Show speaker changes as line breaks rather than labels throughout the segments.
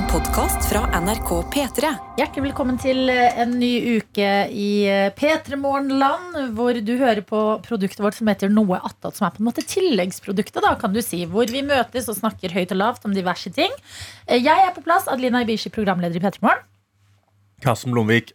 En podkast fra NRK P3.
Hjertelig velkommen til eh, en ny uke i eh, P3 Morgenland, hvor du hører på produktet vårt som heter Noe attåt, som er på en måte tilleggsproduktet, da, kan du si. Hvor vi møtes og snakker høyt og lavt om diverse ting. Eh, Jeg er på plass, Adelina Ibishi, programleder i P3 Morgen.
Karsten Blomvik,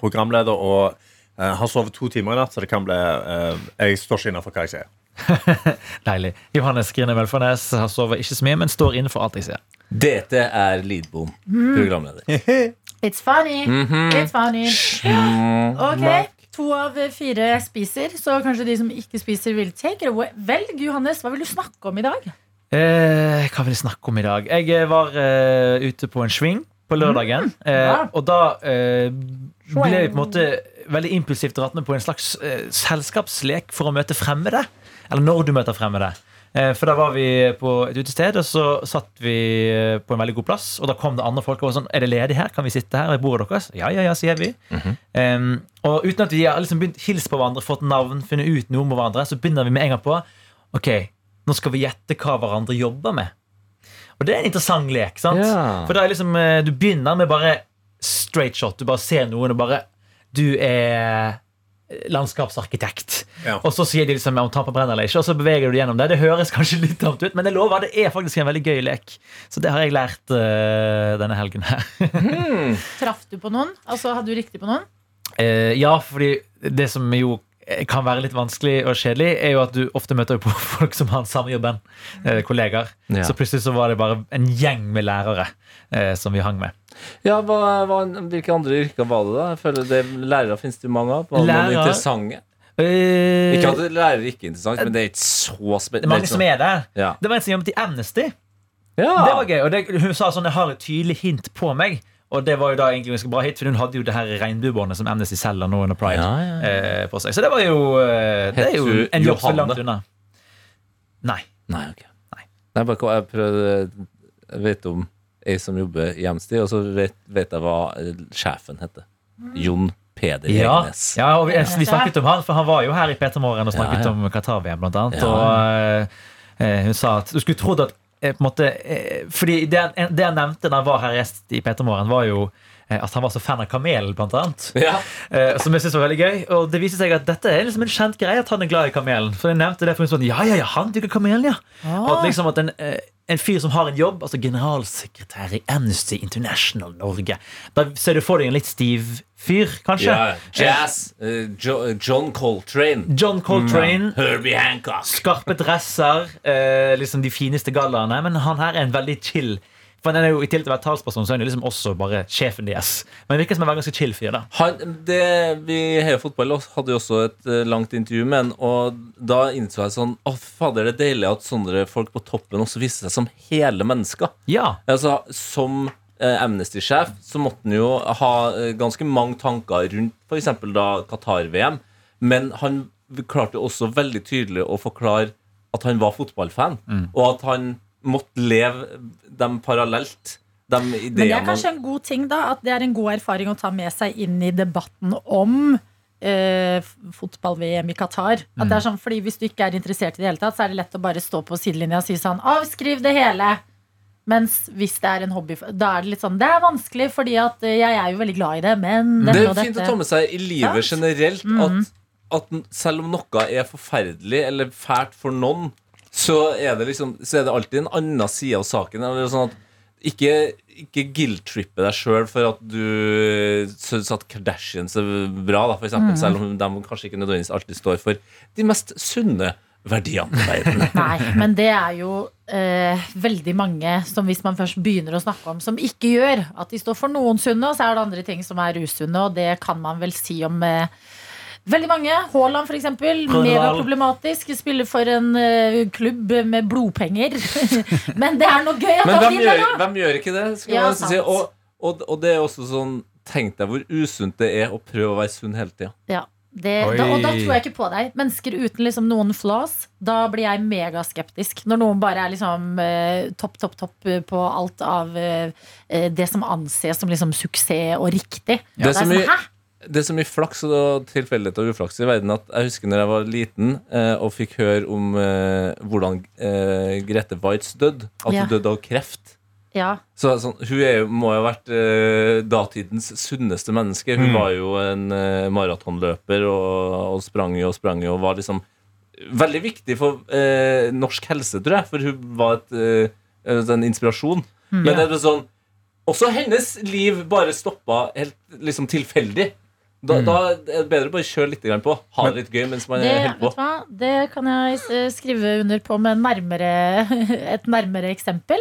programleder, og har sovet to timer i natt, så det kan bli Jeg står ikke innafor hva jeg sier.
Deilig. Johannes Grine Velfarnes har sovet ikke så mye, men står inne for alt jeg sier.
Dette er Lidbom, programleder.
It's funny.
Mhm.
It's funny.
Mm.
Ok, To av fire spiser, så kanskje de som ikke spiser, vil take it away. Velg, Johannes. Hva vil du snakke om i dag?
Eh, hva vil jeg snakke om i dag? Jeg eh, var eh, ute på en swing på lørdagen. eh,
ja.
og da eh, ble jeg på en måte veldig impulsivt dratt med på en slags eh, selskapslek for å møte fremmede. Eller når du møter fremmede. Eh, for da var vi på et utested, og så satt vi eh, på en veldig god plass. Og da kom det andre folk og var sånn Er det ledig her? Kan vi sitte her ved bordet deres? Ja, ja, ja, sier vi. Em, og uten at vi har liksom begynt hilst på hverandre, fått navn, funnet ut noe om hverandre, så begynner vi med en gang på Ok, nå skal vi gjette hva hverandre jobber med. Og det er en interessant lek. sant?
Yeah.
For da er liksom, eh, Du begynner med bare straight shot. Du bare ser noen og bare Du er landskapsarkitekt.
Ja.
Og så sier de liksom om brenner eller ikke, og så beveger du gjennom det. Det høres kanskje litt tamt ut, men jeg lover, det er faktisk en veldig gøy lek. Så det har jeg lært uh, denne helgen her.
Traff du på noen? Altså, Hadde du riktig på noen?
Uh, ja, fordi det som jo kan være litt vanskelig og kjedelig, er jo at du ofte møter på folk som har den samme jobben. Eh, kollegaer.
Ja.
Så plutselig så var det bare en gjeng med lærere eh, som vi hang med.
Ja, hva, hva, Hvilke andre yrker var det, da? Jeg føler det, Lærere finnes det mange av. Var det noen
Lærere-
interessante?
Øh,
Ikke at lærere ikke er interessant, men det er ikke så
det er
spennende.
mange som er der.
Ja.
Det var en som jobbet i Amnesty.
Ja.
Det var gøy. Og det, hun sa sånn, jeg har et tydelig hint på meg. Og det var jo da egentlig ganske bra hit, for hun hadde jo det her regnbuebåndet som Amnesty selger nå under Pride.
Ja, ja.
Eh, på seg. Så det var jo, eh, det er jo en jobb er langt unna. Nei.
Nei, ok.
Nei.
Nei, bare, jeg prøvde Jeg vet om ei som jobber i Amnesty, og så vet, vet jeg hva eh, sjefen heter. Jon Peder
Ja, ja og vi, vi snakket om han, for han var jo her i P3 Morgen og snakket om Qatar-VM, blant annet. Og eh, hun sa at du skulle trodd at eh, på en måte, eh, Fordi det, det jeg nevnte da jeg var her i P3 Morgen, var jo eh, at han var så fan av kamelen, blant annet.
Ja.
Eh, som jeg synes var veldig gøy Og det viser seg at dette er liksom en kjent greie at han er glad i kamelen. For jeg nevnte det for hun sånn, ja, ja, ja, han digger kamelen, ja. Og at liksom at en, eh, en fyr som har en jobb, altså generalsekretær i Amnesty International Norge Da ser du for deg en litt stiv fyr, kanskje.
Ja, jazz. Uh, jo, John Coltrane.
John Coltrane.
Herbie Hancock.
Skarpe dresser, eh, liksom de fineste gallaene. Men han her er en veldig chill For han er jo I tillegg til å være talsperson, så er han liksom også bare sjefen deres. Men virker som en ganske chill fyr. da
Han, det, vi Heia Fotball hadde jo også et eh, langt intervju med han, og da innså jeg sånn Å, fader, det er deilig at sånne folk på toppen også viser seg som hele mennesker.
Ja,
Altså, Som eh, Amnesty-sjef så måtte han jo ha eh, ganske mange tanker rundt f.eks. da Qatar-VM, men han klarte jo også veldig tydelig å forklare at han var fotballfan, og at han måtte leve dem parallelt. De
Men det er kanskje en god ting, da. At det er en god erfaring å ta med seg inn i debatten om eh, fotball-VM i Qatar. At det er sånn, fordi Hvis du ikke er interessert i det hele tatt, så er det lett å bare stå på sidelinja og si sånn Avskriv det hele! Mens hvis det er en hobby, da er det litt sånn Det er vanskelig, fordi at eh, jeg er jo veldig glad i det, men
Det er
fint
fint å
dette
ta med seg i livet generelt at, at selv om noe er forferdelig eller fælt for noen, så er det liksom Så er det alltid en annen side av saken. Eller sånn at ikke, ikke guilt-trippe deg sjøl for at du syns at Kardashians er bra, da, for eksempel, selv om de kanskje ikke nødvendigvis alltid står for de mest sunne verdiene i verden.
Nei, men det er jo eh, veldig mange som hvis man først begynner å snakke om, som ikke gjør. At de står for noen sunne, og så er det andre ting som er usunne. Og det kan man vel si om eh, veldig mange. Haaland, f.eks. Megaproblematisk. Spiller for en uh, klubb med blodpenger. men det er noe gøy at
Men
han vinner, da!
hvem gjør ikke det? Skal
Ja,
si. Og, og, og det er også sånn Tenk deg hvor usunt det er å prøve å være sunn hele tida.
Ja, det, da, og da tror jeg ikke på deg. Mennesker uten liksom noen flaws, da blir jeg megaskeptisk. Når noen bare er liksom eh, topp, topp, topp eh, på alt av eh, eh, det som anses som liksom suksess og riktig.
Det er
Da
så
sånn,
mye-
Hæ?
Det er så mye flaks og tilfeldighet og uflaks i verden at jeg husker når jeg var liten eh, og fikk høre om eh, hvordan eh, Grete Waitz døde. At
Ja.
hun døde av kreft.
Ja.
Så sånn, Hun er må jo ha vært eh, datidens sunneste menneske. Hun
Mm.
var jo en eh, maratonløper og, og sprang jo og sprang jo og var liksom veldig viktig for eh, norsk helse, tror jeg. For hun var et, eh, en inspirasjon.
Mm.
Men det er sånn Også hennes liv bare stoppa helt liksom tilfeldig. Da,
Mm.
da er det bedre å bare kjøre litt på. Ha det litt gøy mens man
Det,
er
vet
holder på.
du hva? det kan jeg eh, skrive under på med nærmere, et nærmere eksempel.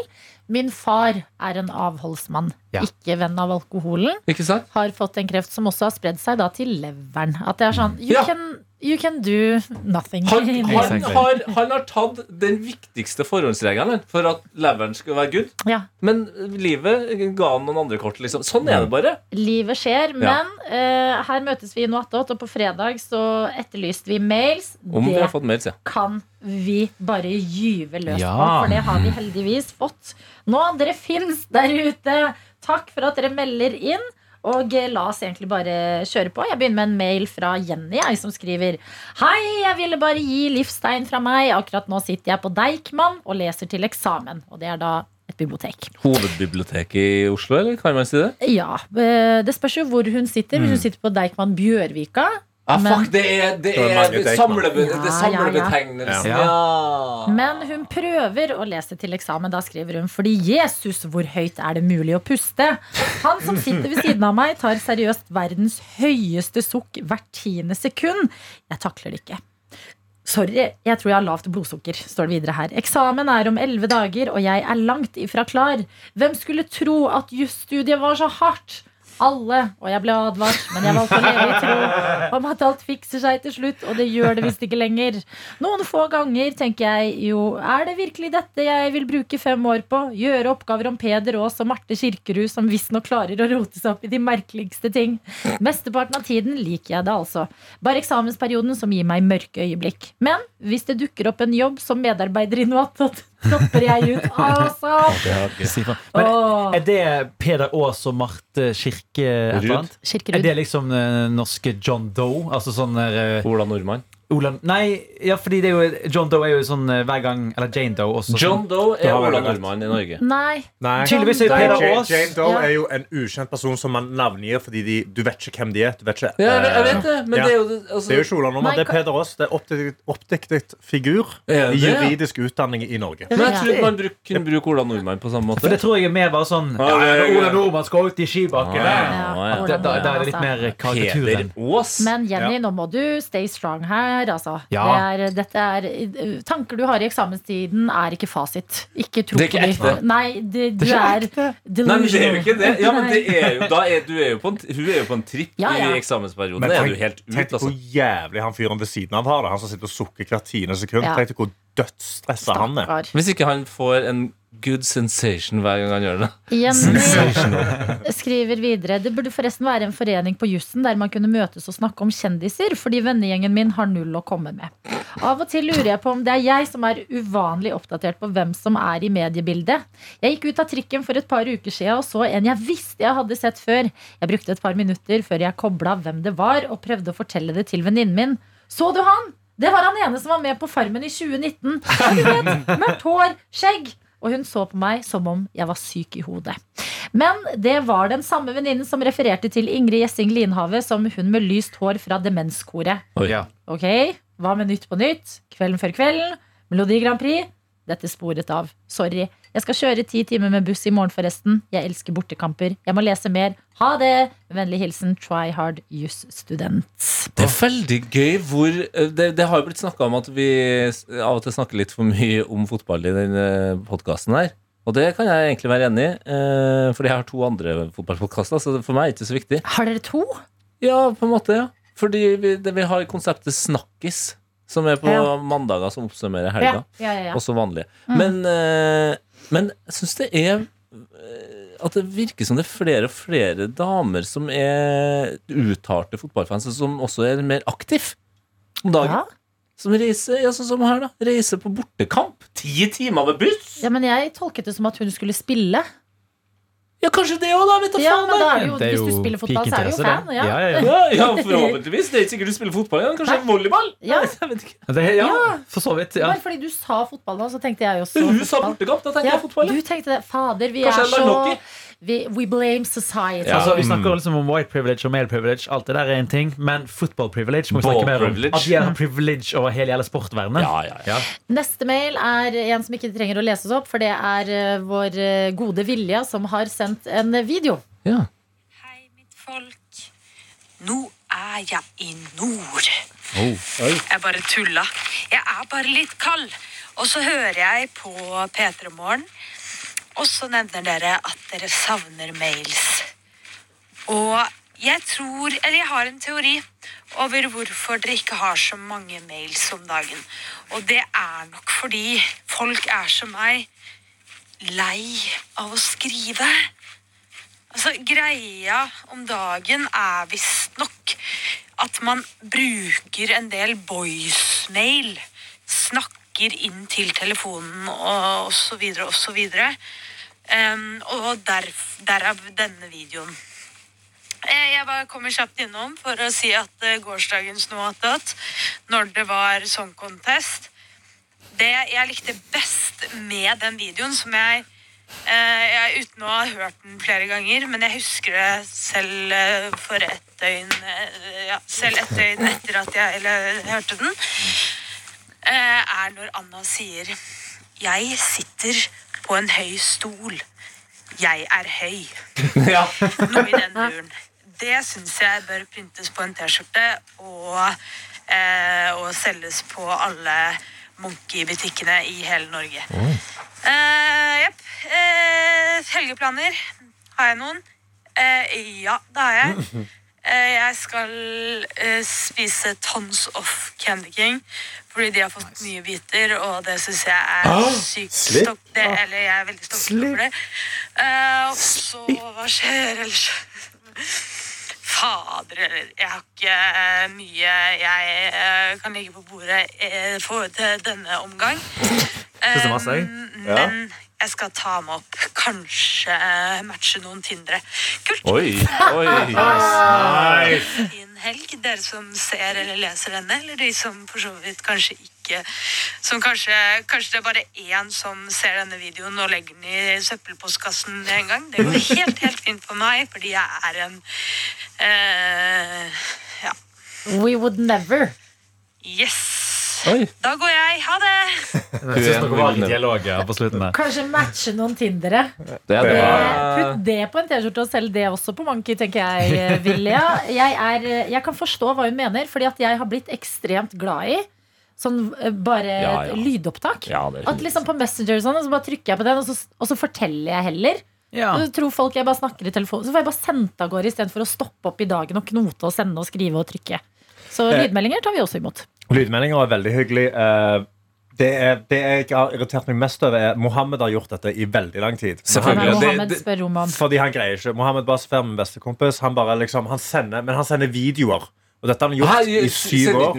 Min far er en avholdsmann,
Ja.
ikke venn av alkoholen.
Ikke sant?
Har fått en kreft som også har spredd seg da til leveren. At det er sånn You,
Ja.
can, you can do nothing.
Han, han, har, han har tatt den viktigste forhåndsregelen for at leveren skal være good.
Ja.
Men livet ga han noen andre kort. Liksom. Sånn er det bare.
Livet skjer, men uh, her møtes vi i noe attåt, og på fredag så etterlyste vi mails.
Om vi
det
har fått mails, ja.
kan vi bare gyve løs
Ja.
på, for det har vi heldigvis fått. Nå, dere fins der ute. Takk for at dere melder inn. Og eh, la oss egentlig bare kjøre på. Jeg begynner med en mail fra Jenny, jeg, som skriver Hei, jeg ville bare gi livstegn fra meg. Akkurat nå sitter jeg på Deichman og leser til eksamen. Og det er da et bibliotek.
Hovedbiblioteket i Oslo, eller kan man si det?
Ja, eh, Det spørs jo hvor hun sitter. Hvis hun sitter på Deichman Bjørvika.
Ah,
Men-
fuck, det er, det
er
det er samlebetegnelsen.
Ja,
samlebetegnelsen.
ja,
Ja.
Men hun prøver å lese til eksamen. Da skriver hun fordi Jesus, hvor høyt er det mulig å puste? Han som sitter ved siden av meg, tar seriøst verdens høyeste sukk hvert tiende sekund. Jeg takler det ikke. Sorry, jeg tror jeg har lavt blodsukker, står det videre her. Eksamen er om elleve dager, og jeg er langt ifra klar. Hvem skulle tro at jusstudiet var så hardt? Alle, og jeg ble advart, men jeg valgte å leve i tro om at alt fikser seg til slutt, og det gjør det visst ikke lenger. Noen få ganger tenker jeg jo, er det virkelig dette jeg vil bruke fem år på? Gjøre oppgaver om Peder Aas og Marte Kirkerud, som visstnok klarer å rote seg opp i de merkeligste ting. Mesteparten av tiden liker jeg det altså. Bare eksamensperioden som gir meg mørke øyeblikk. Men hvis det dukker opp en jobb som medarbeider i noe attåt, dropper jeg ut. Altså.
Men er det Peder Aas og Marte Kirke et eller annet? Er det liksom eh, norske John Doe? Altså sånn der eh,
Ola Nordmann.
Ola Nei, ja, fordi det er jo John Doe er jo sånn eh, hver gang Eller Jane Doe også.
John Doe er Ola. Nordmann i Norge.
Nei.
Nei.
Tydeligvis er Peder
Jane,
Aas
Jane Doe
Ja.
er jo en ukjent person som man navngir fordi de, du vet ikke hvem de er. Du vet ikke,
Ja, jeg, vet- jeg
eh,
vet det, men
ja.
det er jo altså,
Det er jo ikke Ola Nordmann, det er Peder Aas. Det er oppdiktet, oppdiktet figur i
ja?
juridisk utdanning i Norge.
Men jeg trodde man bruk, kunne bruke Ola Nordmann på samme måte.
For det tror jeg er mer bare sånn
Ja,
Ola Nordmann skal ut i skibakken.
Ja, ja.
Ja,
Da, er det litt
altså.
mer
Peder
karikaturen.
Aas.
Men Jenny, nå må du stay strong her. Altså.
Ja.
Det er, dette er, tanker du har i eksamenstiden, er ikke fasit. Ikke tro
Det er ikke
på
ekte.
Nei, det, du
Det er
er,
Nei, men det er jo ikke det. Ja, men det er jo, da er, du er jo på en, hun er jo på en tripp
Ja, ja.
i eksamensperioden.
Men
er
tenk,
du helt ut,
tenk
altså.
hvor jævlig han fyren ved siden av har det. Han som sitter og sukker hvert tiende sekund.
Ja.
Tenk hvor dødsstressa han er.
Hvis ikke han får en good sensation hver gang han gjør det.
Jenny skriver videre Det burde forresten være en forening på jussen der man kunne møtes og snakke om kjendiser, fordi vennegjengen min har null å komme med. Av og til lurer jeg på om det er jeg som er uvanlig oppdatert på hvem som er i mediebildet. Jeg gikk ut av trikken for et par uker siden og så en jeg visste jeg hadde sett før. Jeg brukte et par minutter før jeg kobla hvem det var, og prøvde å fortelle det til venninnen min. Så du han? Det var han ene som var med på Farmen i 2019. Han vet, Mørkt hår, skjegg. Og hun så på meg som om jeg var syk i hodet. Men det var den samme venninnen som refererte til Ingrid Gjessing Linhave som hun med lyst hår fra Demenskoret.
Ja.
Ok, hva med Nytt på Nytt? Kvelden før kvelden? Melodi Grand Prix? Dette sporet av. Sorry. Jeg skal kjøre ti timer med buss i morgen, forresten. Jeg elsker bortekamper. Jeg må lese mer. Ha det! Med vennlig hilsen Try Hard Juss-student.
Det er veldig gøy hvor eh, Det, det har jo blitt snakka om at vi av og til snakker litt for mye om fotball i denne podkasten her. Og det kan jeg egentlig være enig i, eh, fordi jeg har to andre fotballpodkaster. Så for meg er det ikke så viktig.
Har dere to?
Ja, på en måte, ja. Fordi vi, det, vi har konseptet Snakkis, som er på
Ja.
mandager som oppsummerer helga.
ja, ja.
Også vanlige.
Mm.
Men, uh, men jeg syns det er eh, At det virker som det er flere og flere damer som er uttalte fotballfans, som også er mer aktiv om dagen.
Ja.
Som reiser ja, sånn som her da Reiser på bortekamp. Ti timer med buss!
ja, men jeg tolket det som at hun skulle spille.
Ja, kanskje det òg, da. Vet du
Ja,
faen.
men da er det jo,
Det er
hvis du spiller fotball, så er du jo fan. Ja.
Ja, ja, ja.
Ja, forhåpentligvis. Det er ikke sikkert du spiller fotball igjen. Kanskje volleyball?
Ja.
Jeg vet ikke.
Det, ja, for så vidt. Ja.
Bare fordi du sa fotball nå, så tenkte jeg også
hun sa
fotball.
bortekamp. Da tenkte
Ja,
jeg fotball.
du tenkte det. Fader, vi
Kanskje
er så vi, We blame society.
Ja.
Altså, vi snakker liksom om white privilege og male privilege. Alt det der er en ting Men football privilege må vi
Ball
snakke mer om.
privilege.
At de har privilege over hele hele sportverdenen.
Ja, ja, ja.
Neste mail er en som ikke trenger å leses opp, for det er eh, vår eh, gode Vilja som har sendt en video.
ja.
Hei, mitt folk. Nå er jeg i nord.
Oh.
Jeg bare tulla. Jeg er bare litt kald. Og så hører jeg på P3 Morgen, og så nevner dere at dere savner mails. Og jeg tror, eller jeg har en teori over hvorfor dere ikke har så mange mails om dagen. Og det er nok fordi folk er som meg, lei av å skrive. Altså, Greia om dagen er visstnok at man bruker en del voicemail. Snakker inn til telefonen og osv. osv. Um, og derav denne videoen. Eh, Jeg bare kommer kjapt innom for å si at gårsdagens noe attåt, når det var Song Contest Det jeg likte best med den videoen, som jeg Eh, jeg, uten å ha hørt den flere ganger, men jeg husker det selv eh, for ett døgn eh, ja, Selv et døgn etter at jeg eller, hørte den, eh, er når Anna sier Jeg sitter på en høy stol. Jeg er høy.
ja.
Noe i den duren. Det syns jeg bør printes på en T-skjorte og, eh, og selges på alle Monkey-butikkene i hele Norge. Eh, Jepp. Eh, helgeplaner. Har jeg noen? Eh, ja, det har jeg. Eh, jeg skal eh, spise tons of Candy King. Fordi de har fått nye biter, og det syns jeg er sykt
slipp.
Det, eller jeg er veldig stolt over det. Uh, og så Hva skjer ellers? Fader. Jeg har ikke uh, mye jeg uh, kan legge på bordet for denne omgang. Um, Men jeg skal ta meg opp. Kanskje eh, matche noen Tindere. Kult!
Oi, oi.
Fin helg, dere som ser eller leser denne, eller de som for så vidt kanskje ikke Som kanskje, kanskje det er bare én som ser denne videoen og legger den i søppelpostkassen en gang. Det går helt, helt fint for meg, fordi jeg er en uh, Ja.
We would never.
Yes.
Oi.
Da går jeg. Ha det!
Jeg synes dere var i dialog på slutten der.
Kanskje matche noen Tindere.
Det er det.
Putt det på en T-skjorte og selg det også på Monkey, tenker jeg, eh, Vilja. Jeg, er, eh, jeg kan forstå hva hun mener, fordi at jeg har blitt ekstremt glad i sånn eh, bare
Ja, ja.
lydopptak.
Ja,
At liksom på Messenger og sånn, og så bare trykker jeg på den, og så, og så forteller jeg heller.
Ja.
Så tror folk jeg bare snakker i telefonen. Så får jeg bare sendt av gårde istedenfor å stoppe opp i dagen og knote og sende og skrive og trykke. Så lydmeldinger tar vi også imot.
Lydmeldinger er veldig hyggelig. Eh, Det, er, det jeg har irritert meg mest over, er Mohammed har gjort dette i veldig lang tid.
Selvfølgelig. det-
Mohammed
det-
spør om?
Fordi han greier ikke. Mohammed Basfer, min beste kompis, han bare liksom, han sender, men han sender videoer. Og dette har han gjort i syv år.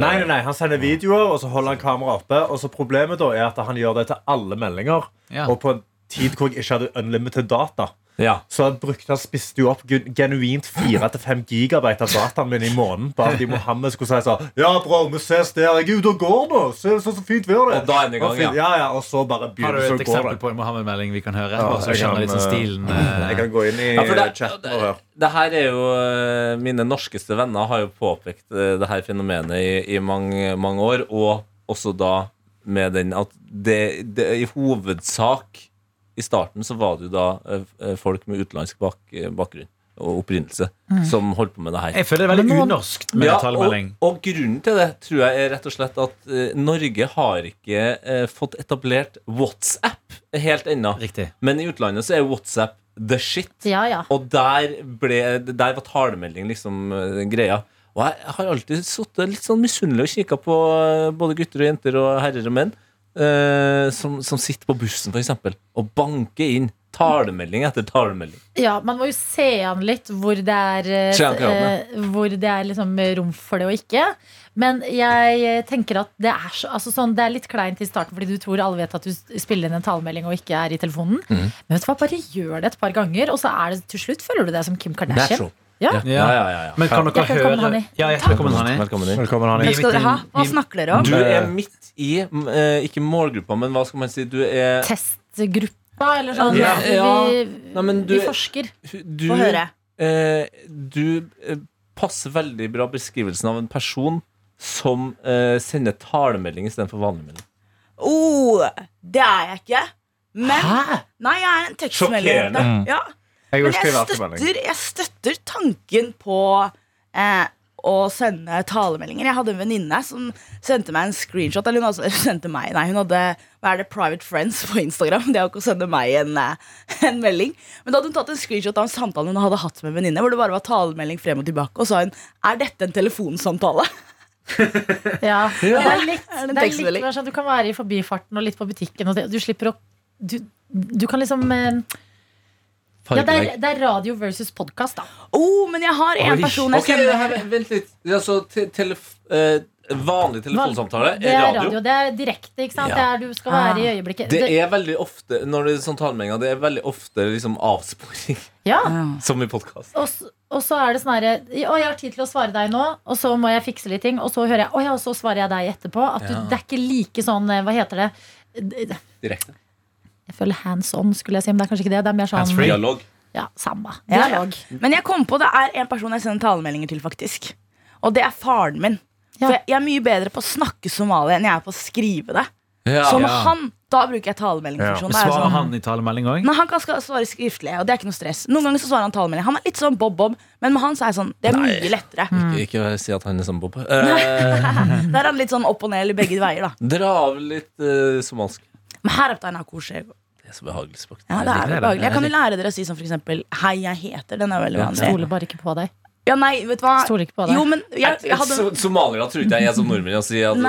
Nei, nei, nei, Han sender videoer, og så holder han kameraet oppe. Og så Problemet da er at han gjør det til alle meldinger.
Ja.
Og på en tid hvor jeg ikke hadde unlimited data.
Ja.
Så han brukte han spiste jo opp genuint 4-5 gigabyte av dataen min i måneden. Bare fordi Mohammed skulle si sånn Ja, bror, vi ses der. Jeg er ute og går nå. Se så, så fint vær det
Og da er gang,
ja. ja. ja. Og så bare
Har du et eksempel på en Mohammed-melding vi kan høre?
Ja,
så
jeg kan,
litt sånn
eh,
stilen. uh,
Jeg kan gå inn i
Ja, det,
chatten
og
høre.
det her er jo eh, Mine norskeste venner har jo påpekt eh, det her fenomenet i, i mange, mange år, og også da med den at det, det i hovedsak I starten så var det jo da eh, eh, folk med utenlandsk bak, eh, bakgrunn og opprinnelse som holdt på med det her.
Jeg føler det er veldig unorsk med
Ja,
talemelding.
og, og grunnen til det tror jeg er rett og slett at uh, Norge har ikke uh, fått etablert WhatsApp helt ennå. Men i utlandet så er WhatsApp the shit.
Ja, ja.
Og der, ble, der var talemelding liksom uh, greia. Og jeg har alltid sittet litt sånn misunnelig og kikka på både gutter og jenter og herrer og menn eh, som, som sitter på bussen, eksempel, og banker inn talemelding etter talemelding.
Ja, Man må jo se an litt hvor det er, eh, eh, hvor det er liksom rom for det og ikke. Men jeg eh, tenker at det er, så, altså sånn, det er litt kleint i starten fordi du tror alle vet at du spiller inn en talemelding og ikke er i telefonen.
Mm.
Men vet du hva, bare gjør det et par ganger, og så er det til slutt føler du deg som Kim Kardashian.
Natural.
Ja.
Ja, ja, ja, ja.
Men kan dere
Hjertelig
høre
Hanni.
Ja, hjertelig velkommen, Hanni.
Velkommen.
Velkommen, Hanni.
Takk skal dere ha. Hva snakker dere om?
Du er midt i eh, Ikke målgruppa, men hva skal man si? Du er
Testgruppa, eller sånn.
Ja, ja.
Vi,
Nei, du,
vi forsker.
du,
Få høre.
eh, du eh, passer veldig bra beskrivelsen av en person som eh, sender talemelding istedenfor vanlig melding.
Oh, det er jeg ikke. Men
Hæ?
Nei, jeg er en tekstmelding.
Sjokkerende.
Ja.
Jeg
Men jeg støtter, jeg støtter tanken på eh, å sende talemeldinger. Jeg hadde en venninne som sendte meg en screenshot. Eller hun altså, sendte meg, nei, hun hadde hva er det, private friends på Instagram. Det er jo ikke å sende meg en, eh, en melding. Men da hadde hun tatt en screenshot av en samtale hun hadde hatt med en venninne, hvor det bare var talemelding frem og tilbake, og sa hun er dette en telefonsamtale?
Ja. Det er litt,
det
er litt Du kan være i forbifarten og litt på butikken. Og det, du slipper å du, du kan liksom eh, ja, det, er, det er radio versus podkast, da.
Oh, men jeg har en
Oi.
person jeg
Ok,
sender
her, Vent litt. Altså, te, telef, eh, vanlig telefonsamtale
Det
er
er
radio.
Det er direkte. ikke sant?
Ja.
Det er, du skal være i øyeblikket.
Det er veldig ofte Når det er sånn talemeldinger, det er veldig ofte liksom avsporing,
ja.
som i podkast.
Og, og så er det sånn herre Å, jeg har tid til å svare deg nå, og så må jeg fikse litt ting. Og så hører jeg Å ja, og så svarer jeg deg etterpå. At du,
Ja.
det er ikke like sånn eh, Hva heter det? D-
Direkte.
Jeg føler hands on, skulle jeg si, men det er kanskje ikke det. Det er mer sånn
Hands-free.
Dialog.
Ja, samme.
Ja, ja.
Dialog.
Men jeg kom på det er en person jeg sender talemeldinger til, faktisk. Og det er faren min.
Ja.
For jeg, jeg er mye bedre på å snakke somali enn jeg er på å skrive det.
Ja.
Så med
Ja.
han, da bruker jeg talemeldingfunksjonen. Da er det
Svarer
Sånn,
han i talemelding òg?
Nei, han kan skal svare skriftlig, og det er ikke noe stress. Noen ganger så svarer han talemelding. Han er litt sånn Bob-Bob, men med han så er jeg sånn, det er
Nei.
mye lettere.
Ikke, ikke si at han er sånn Bob. Eh,
Der er han litt sånn opp og ned eller begge veier, da.
dra av litt uh, somalsk.
Men her er han koselig.
Er så behagelig språk.
Ja, det er behagelig. Jeg kan jo lære dere å si sånn for eksempel Hei, jeg heter. Den er veldig vanlig.
Stoler bare ikke på deg.
Ja, nei, vet du hva?
Stoler ikke på deg.
Jo, men jeg, jeg hadde
So- Somaliere tror ikke jeg er som nordmenn å si at,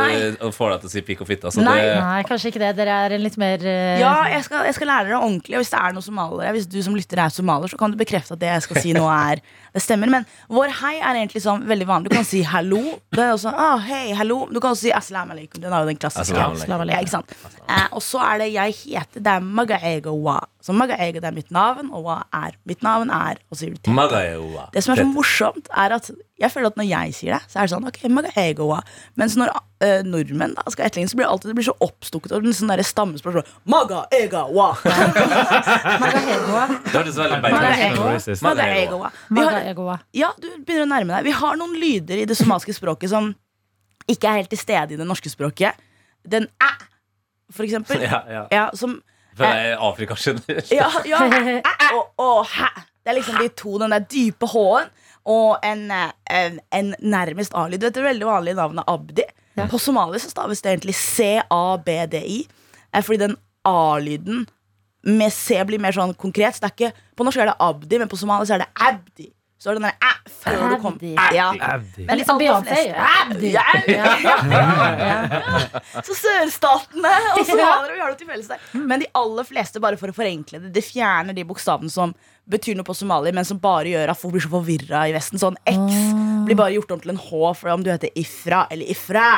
får deg til å si pikk og fitte. Altså,
Nei.
det,
Nei, kanskje ikke det. Dere er litt mer uh...
Ja, jeg skal, jeg skal lære dere ordentlig. Og hvis det er noen somalere Hvis du som lytter er somalier, så kan du bekrefte at det jeg skal si nå, er Det stemmer. Men vår hei er egentlig sånn veldig vanlig. Du kan si hallo. Det er også, ah, hei, hallo. Du kan også si assalam alaikum. Den er jo den klassiske.
Aslam.
Ja, ikke sant? Eh, og så er det jeg heter. Det er Magaego Wa. Så Magaego det er mitt navn, og Wa er mitt navn er Og så sier du Det som er så morsomt, er at jeg føler at når jeg sier det, så er det sånn ok, Mens når uh, nordmenn da skal etterligne, så blir det alltid det blir så oppstukket og sånn derre stammespråk. sånn, Magaega Wa.
Magaegoa.
Det hørtes veldig.
Magaegoa.
ja, du begynner å nærme deg. Vi har noen lyder i det somaliske språket som ikke er helt til stede i det norske språket. Den æ, for eksempel.
Ja, ja.
Ja, som
For det er Afrika generelt.
Ja, ja æ, og, og hæ. Det er liksom de to, den der dype H-en og en, eh, en, en nærmest A-lyd. Du vet det veldig vanlige navnet Abdi. På somali så staves det egentlig C-A-B-D-I. Fordi den A-lyden med C blir mer sånn konkret. Så det er ikke, på norsk er det Abdi, men på somali så er det Abdi. Så er det den der æ før du kom.
Abdi.
Ja.
Abdi. Men litt som
de aller
Beyoncé. Abdi.
Ja. Så sørstatene og somaliere vi har det til felles der. Men de aller fleste, bare for å forenkle det, de fjerner de bokstavene som betyr noe på somali, men som bare gjør at folk blir så forvirra i Vesten. Sånn X blir bare gjort om til en H for om du heter Ifra eller Ifra.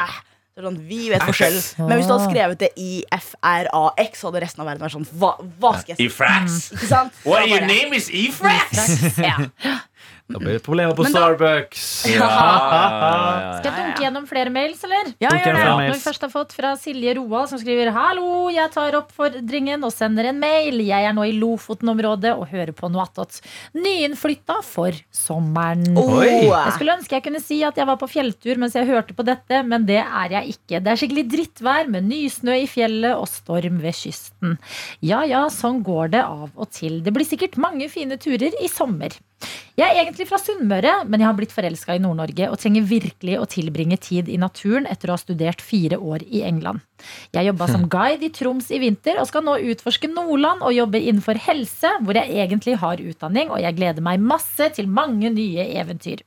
Sånn, vi vet forskjell. Men hvis du hadde skrevet det I-F-R-A-X, så hadde resten av verden vært sånn Hva, hva skal jeg si?
Ifrax.
Ikke sant?
What, your name is Ifrax?
Ja.
Da blir det problemer på
da-
Starbucks.
Ja, ja, ja,
Skal jeg dunke gjennom flere mails, eller?
Ja, gjør det.
Når vi først har fått fra Silje Roald, som skriver Hallo, jeg tar oppfordringen og sender en mail. Jeg er nå i Lofoten-området og hører på noe attåt. Nyinnflytta for sommeren.
Oi.
Jeg skulle ønske jeg kunne si at jeg var på fjelltur mens jeg hørte på dette, men det er jeg ikke. Det er skikkelig drittvær med nysnø i fjellet og storm ved kysten. Ja ja, sånn går det av og til. Det blir sikkert mange fine turer i sommer. Jeg er egentlig fra Sunnmøre, men jeg har blitt forelska i Nord-Norge og trenger virkelig å tilbringe tid i naturen etter å ha studert fire år i England. Jeg jobba som guide i Troms i vinter og skal nå utforske Nordland og jobbe innenfor helse, hvor jeg egentlig har utdanning, og jeg gleder meg masse til mange nye eventyr.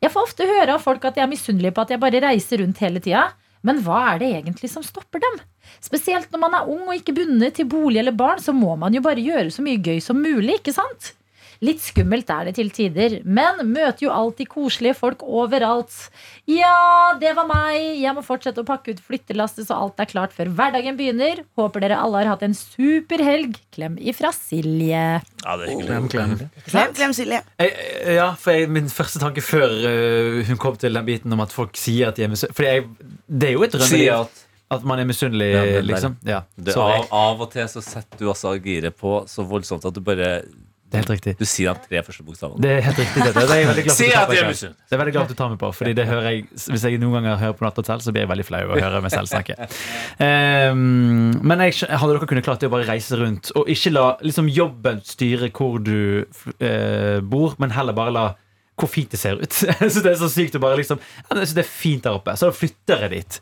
Jeg får ofte høre av folk at jeg er misunnelig på at jeg bare reiser rundt hele tida. Men hva er det egentlig som stopper dem? Spesielt når man er ung og ikke bundet til bolig eller barn, så må man jo bare gjøre så mye gøy som mulig, ikke sant? Litt skummelt er det til tider, men møter jo alltid koselige folk overalt. Ja, det var meg. Jeg må fortsette å pakke ut flyttelastet så alt er klart før hverdagen begynner. Håper dere alle har hatt en super helg. Klem ifra Silje.
Ja, det er hyggelig.
Klem, klem.
Klem, klem, Silje.
Jeg, eh, ja, for jeg, Min første tanke før eh, hun kom til den biten om at folk sier at de er misunnelige For jeg, det er jo et
Si
drømmeliv
at
at man er misunnelig,
Ja,
liksom. Ja,
det, av, av og til så setter du altså giret på så voldsomt at du bare
Det er helt riktig.
Du sier de tre første bokstavene.
Det er helt riktig Det, Det er jeg veldig glad for. Det er veldig glad for at du tar meg på Fordi det hører jeg Hvis jeg noen ganger hører på Natta selv, så blir jeg veldig flau over å høre meg selv snakke. Um, men jeg, hadde dere kunnet klart det å bare reise rundt og ikke la liksom, jobben styre hvor du uh, bor, men heller bare la hvor fint det ser ut. så det er så sykt å bare liksom jeg synes Det er fint der oppe, så da flytter jeg dit.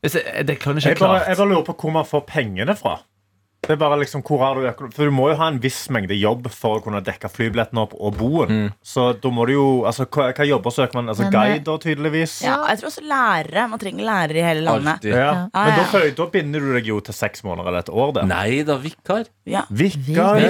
Det kan ikke
Jeg bare,
klart.
jeg bare lurer på hvor man får pengene fra. Det er bare liksom, hvor har du, for du må jo ha en viss mengde jobb for å kunne dekke flybilletten opp og boen. Så da må du jo altså, hva, hva jobber søker man? Altså,
Men, eh,
guider, tydeligvis.
Ja, jeg tror også lærere. Man trenger lærere i hele landet.
Ja.
Ja,
Men da, da binder du deg jo til seks måneder eller et år. Der.
Nei da, vikar.
Ja.
Vikar.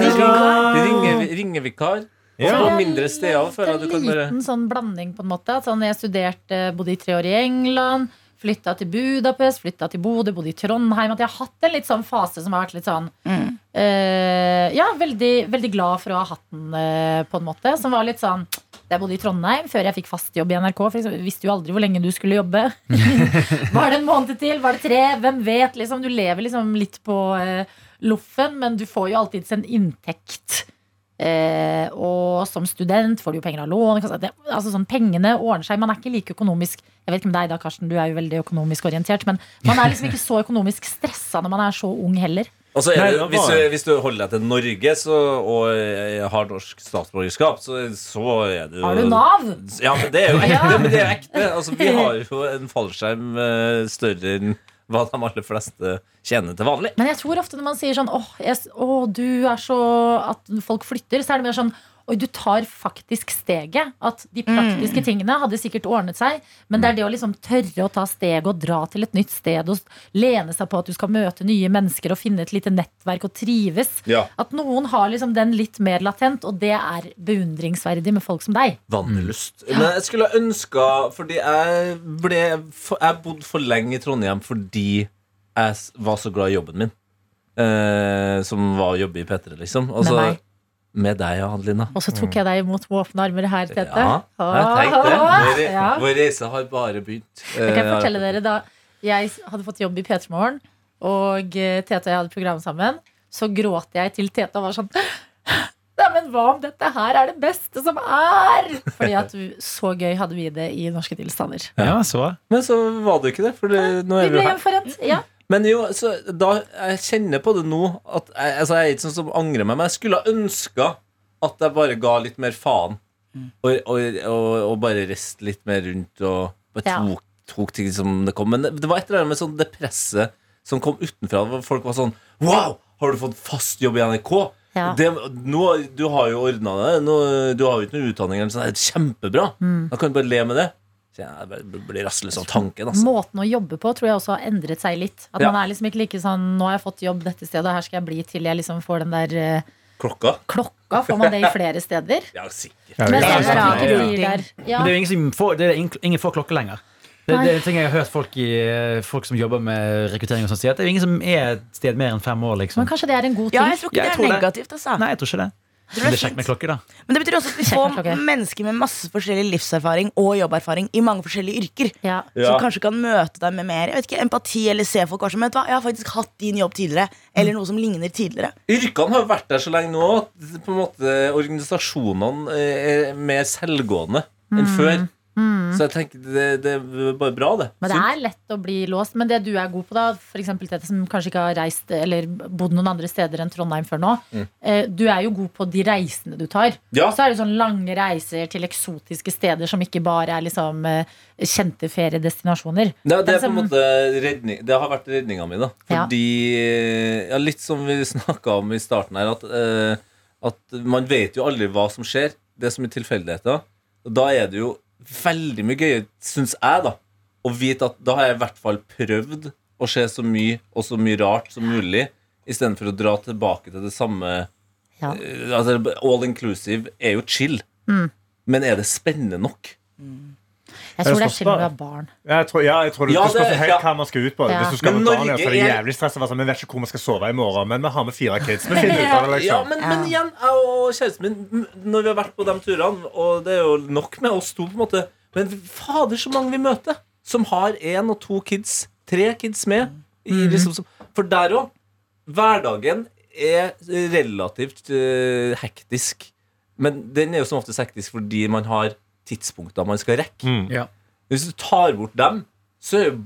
Ringe, ringevikar.
Ja.
På mindre steder du kan
En
bare
liten sånn blanding, på en måte. Sånn, jeg studerte, bodde i tre år i England. Flytta til Budapest, flytta til Bodø, bodde i Trondheim. At jeg har hatt en litt sånn fase som har vært litt sånn
Mm.
uh, Ja, veldig, veldig glad for å ha hatt den, uh, på en måte. Som var litt sånn jeg bodde i Trondheim, før jeg fikk fast jobb i NRK. For jeg visste jo aldri hvor lenge du skulle jobbe. var det en måned til? Var det tre? Hvem vet? Liksom, du lever liksom litt på uh, loffen, men du får jo alltids en inntekt. Eh, og som student får du jo penger av lån. Det, altså sånn, pengene ordner seg. Man er ikke like økonomisk Jeg vet ikke om deg da, Karsten, du er jo veldig økonomisk orientert. Men man er liksom ikke så økonomisk stressa når man er så ung heller.
Altså, er det, hvis, du, hvis du holder deg til Norge så, og eh, har norsk statsborgerskap, så, så er du
Har du Nav?
Ja, men det er jo ekte. Men det er ekte. Altså, vi har jo en fallskjerm eh, større enn hva de aller fleste tjener til vanlig.
Men jeg tror ofte når man sier sånn åh, jeg, åh, du er så At folk flytter, så er det mer sånn Oi, du tar faktisk steget. At de praktiske tingene hadde sikkert ordnet seg. Men det er det å liksom tørre å ta steget og dra til et nytt sted og lene seg på at du skal møte nye mennesker og finne et lite nettverk og trives.
Ja.
At noen har liksom den litt mer latent, og det er beundringsverdig med folk som deg.
Vandrelyst. Men jeg skulle ønska Fordi jeg ble Jeg bodde for lenge i Trondheim fordi jeg var så glad i jobben min. Eh, som var å jobbe i P3, liksom. Altså,
Med meg.
Med deg, Adelina.
Og så tok jeg deg imot med åpne armer her, Tete.
Ja, jeg tenkte det. Vår,
Ja.
vår reise har bare begynt.
Jeg kan
Eh,
fortelle dere Da jeg hadde fått jobb i P3 Morgen, og eh, Tete og jeg hadde program sammen, så gråt jeg til Tete og var sånn Neimen, hva om dette her er det beste som er? Fordi at vi- så gøy hadde vi det i norske tilstander.
Ja, så
Men så var det ikke det, for det, nå
Vi
er vi
ble
jo her.
gjenforent. Ja.
Men jo, så da, jeg kjenner på det nå at jeg, altså jeg er ikke sånn som angrer meg, men jeg skulle ha ønska at jeg bare ga litt mer faen. Og, og, og, og bare reiste litt mer rundt og bare
Ja.
tok, tok ting som det kom. Men det, det var et eller annet med sånn det presset som kom utenfra. Folk var sånn Wow! Har du fått fast jobb i NRK?
Ja.
Det, nå, du har jo ordna det. Nå, du har jo ikke noe utdanning. Sånn. Det er kjempebra.
Mm.
Da kan du bare le med det. Så jeg blir rastløs av tanken. Altså.
Måten å jobbe på tror jeg også har endret seg litt. At
Ja.
man er liksom ikke like sånn Nå har jeg fått jobb dette stedet, her skal jeg bli til jeg liksom får den der eh,
Klokka.
klokka. Får man det i flere steder?
Ja, sikkert.
Ja,
Men
ja, ja, ja, ja.
Ja.
Det er jo ingen som får, det er ingen, får klokke lenger. Det, det er en ting jeg har hørt folk, i, folk som jobber med rekruttering og sånn si at det er ingen som er et sted mer enn fem år. liksom
Men kanskje det er en god ting?
Ja, jeg tror ikke
Jeg
det er negativt. Altså.
Nei, jeg tror ikke det. Men
det
det
er
kjekt med klokker, da.
Men det betyr også at vi får mennesker med masse forskjellig livserfaring og jobberfaring i mange forskjellige yrker.
Ja.
Som kanskje kan møte deg med mer jeg vet ikke, empati eller se folk som vet hva, Jeg har faktisk hatt din jobb tidligere, eller noe som ligner tidligere.
Yrkene har jo vært der så lenge nå at på en måte organisasjonene er mer selvgående enn før. Så jeg tenker det, det er bare bra, det.
Men det er lett å bli låst. Men det du er god på, da, for eksempel Tete, som kanskje ikke har reist eller bodd noen andre steder enn Trondheim før nå, eh, du er jo god på de reisene du tar.
Ja.
Så er det sånn lange reiser til eksotiske steder som ikke bare er liksom eh, kjente feriedestinasjoner.
Det, det er på en måte redning, Det har vært redninga mi, da. Fordi ja, Litt som vi snakka om i starten her, at, eh, at man vet jo aldri hva som skjer. Det er så mye tilfeldigheter. Da er det jo veldig mye gøy, syns jeg, da, å vite at da har jeg i hvert fall prøvd å se så mye og så mye rart som mulig, istedenfor å dra tilbake til det samme
Ja.
Eh, altså, All inclusive er jo chill, men er det spennende nok?
Jeg tror det er
spørs
når
du
har barn.
Jeg tror, ja, jeg tror det,
Ja,
det spørs
det-
helt
ja.
hva man skal ut på.
Ja.
Hvis du skal
Men
med barn, ja,
Norge
så er det jævlig stress. å sånn, Vi vet ikke hvor vi skal sove i morgen, men vi har med fire kids. Vi finner ut av det,
Ja,
liksom.
men, men igjen, jeg og kjæresten min, når vi har vært på de turene, og det er jo nok med oss to, på en måte Men fader, så mange vi møter som har én og to kids, tre kids med. I, liksom, som- for der òg. Hverdagen er relativt uh, hektisk. Men den er jo som oftest hektisk fordi man har tidspunkter man skal rekke.
Mm.
Ja.
Hvis du tar bort dem, så er jo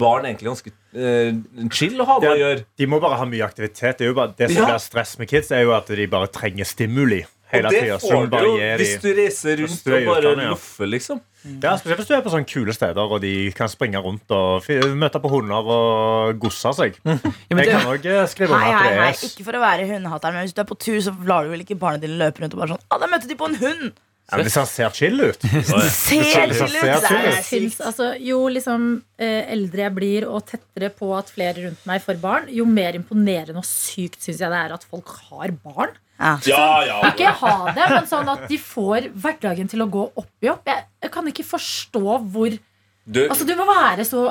barn egentlig ganske uh, chill å ha med å gjøre.
De må bare ha mye aktivitet. Det, er jo bare, det som
Ja.
blir stress med kids, er jo at de bare trenger stimuli hele
Og det
tida.
får du jo hvis du reiser rundt og bare
utlandet, ja.
loffer, liksom.
Ja, Spesielt hvis du er på sånne kule steder og de kan springe rundt og møte på hunder og gosse seg.
Ja,
Jeg
det,
kan òg skrive
Hei,
under at det er
Ikke for å være hundehater, men hvis du er på tur, så lar du vel ikke barna dine løpe rundt og bare sånn Å, der møtte de på en hund!
Ja, men Hvis han ser chill ut.
Ser chill ut!
Jeg syns, altså, jo liksom eh, eldre jeg blir og tettere på at flere rundt meg får barn, jo mer imponerende og sykt syns jeg det er at folk har barn.
Ja.
Ja, ja.
Ikke ha det, men sånn at de får hverdagen til å gå opp i opp. Jeg, jeg kan ikke forstå hvor
Du,
Altså, du må være så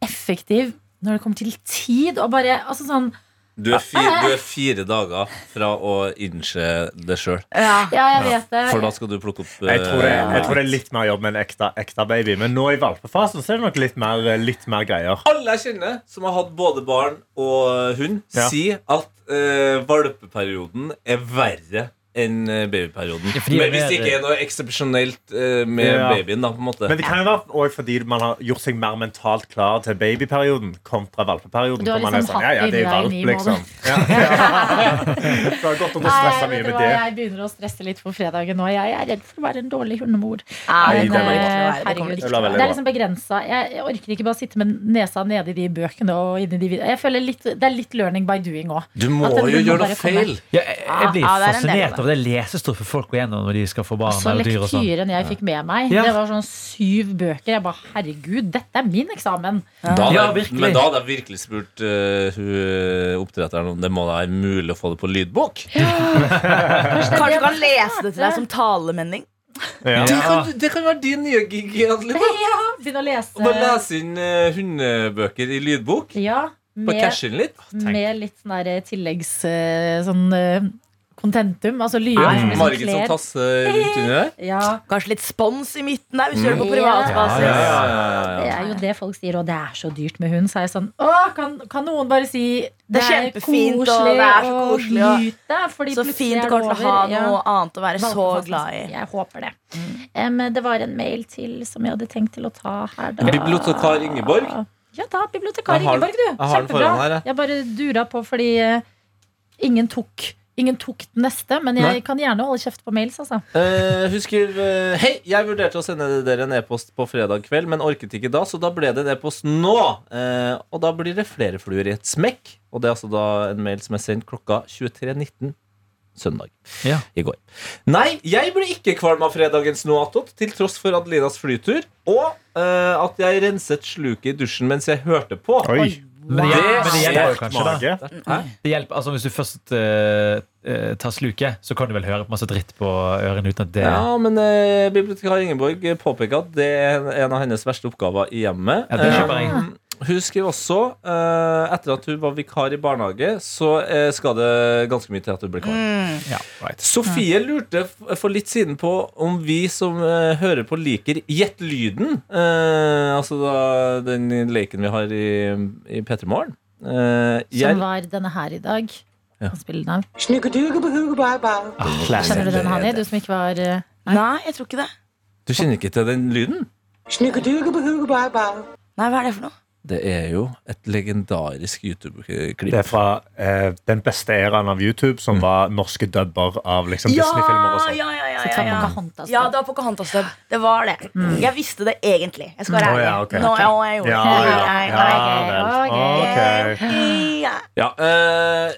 effektiv når det kommer til tid, og bare altså sånn
du, er fire, du er fire dager fra å innse det sjøl.
Ja.
Ja, jeg vet det.
For da skal du plukke opp
Jeg tror, det,
eh,
jeg tror det er litt mer jobb med en ekte, ekte baby. Men nå i valpefasen så er det nok litt mer, litt mer greier.
Alle jeg kjenner som har hatt både barn og hund,
Ja.
sier at uh, valpeperioden er verre enn eh, babyperioden.
Ja,
Men hvis det ikke er noe eksepsjonelt eh, med
Ja.
babyen, da, på en måte.
Men det kan jo være også fordi man har gjort seg mer mentalt klar til babyperioden kontra valpeperioden.
Du har liksom
sånn, ja, ja, det er valp, liksom. Ja, ja. Du har gått rundt og
Nei,
stressa mye med det.
jeg begynner å stresse litt for fredagen nå. Jeg er redd for å være en dårlig hundemor.
Nei,
det
Men, eh.
Det
herregud.
være veldig
Det er liksom begrensa. Jeg, jeg orker ikke bare sitte med nesa nede i de bøkene. Og inni de videoene. jeg føler litt, Det er litt learning by doing òg.
Du må jo gjøre noe feil.
jeg, jeg blir
Ja, ja, av det.
lesestoffet folk går gjennom når de skal få barn
Altså,
eller dyr. og sånn
lektyren jeg fikk med meg,
Ja.
det var sånn syv bøker. Jeg bare herregud, dette er min eksamen.
Da
Ja, det,
men da hadde jeg virkelig spurt uh, hun eh, oppdretteren om det må være mulig å få det på lydbok.
Kanskje du kan lese det til deg som talemending?
Ja.
Det, kan, det kan være din nye gig.
Ja, Begynne å lese.
Bare lese inn uh, hundebøker i lydbok.
Ja, med,
litt.
med litt sånn der tilleggs sånn kontentum. Altså lyder som liksom
Margit som
kler.
tasser rundt under der?
Ja,
Kanskje litt spons i midten der, hvis du gjør det på
Mm.
privatbasis.
Ja, ja, ja,
det
ja.
er jo det folk sier, og det er så dyrt med hund. Så er jeg sånn Å, kan, kan noen bare si
Det er kjempefint, og det er så koselig, og
nyt det, fordi
Så
plutselig
fint
er
det kommer til å ha
over. Ja.
noe annet å være så glad i.
Jeg håper det. Em, det var en mail til som jeg hadde tenkt til å ta her. Da.
Bibliotekar Ingeborg.
Ja da, bibliotekar
Jeg har-
Ingeborg, du.
jeg har den foran her, jeg.
Jeg bare dura på fordi eh, ingen tok Ingen tok den neste, men jeg
Nei.
kan gjerne holde kjeft på mails. Altså.
Eh, husker, eh, Hei, jeg vurderte å sende dere en e-post på fredag kveld, men orket ikke da, så da ble det en e-post nå. Eh, og da blir det flere fluer i et smekk. Og det er altså da en mail som er sendt klokka 23.19 søndag
Ja.
i går. Nei, jeg ble ikke kvalm av fredagens Noatot, til tross for Adelinas flytur, og eh, at jeg renset sluket i dusjen mens jeg hørte på.
Oi.
Men det,
Wow.
men det hjelper jo kanskje, da. Det hjelper, altså Hvis du først eh, tar sluket, så kan du vel høre på masse dritt på ørene uten at det
Ja, men uh, bibliotekar Ingeborg påpeker at det er en av hennes verste oppgaver i hjemmet.
Ja, det kjøper jeg.
Eh, hun skriver også, uh, etter at hun var vikar i barnehage, så uh, skal det ganske mye til at hun blir kvalm.
Mm.
Ja, right.
Sofie lurte for litt siden på om vi som uh, hører på, liker Gjett lyden. Eh, altså da, den leken vi har i, i P3 Morgen. Eh,
Som var denne her i dag.
Ja.
Spiller den av.
Ah.
Kjenner du den, Hani? Du som ikke var eh,
Nei, jeg tror ikke det.
du kjenner ikke til den lyden?
Nei, hva er det for noe?
Det er jo et legendarisk YouTube-klipp.
Det er fra eh, den beste æraen av YouTube, som var norske dubber av liksom, Disney-filmer og sånn.
ja, ja, ja, ja, ja. Ja, det var Pocahontas-dubb. Det var det. Jeg visste det egentlig. Jeg skal være ærlig.
Oh, ja, okay.
Nå, ja, jeg gjorde
Ja,
det.
ja. Ja vel. Ok.
Ja.
Ja, eh,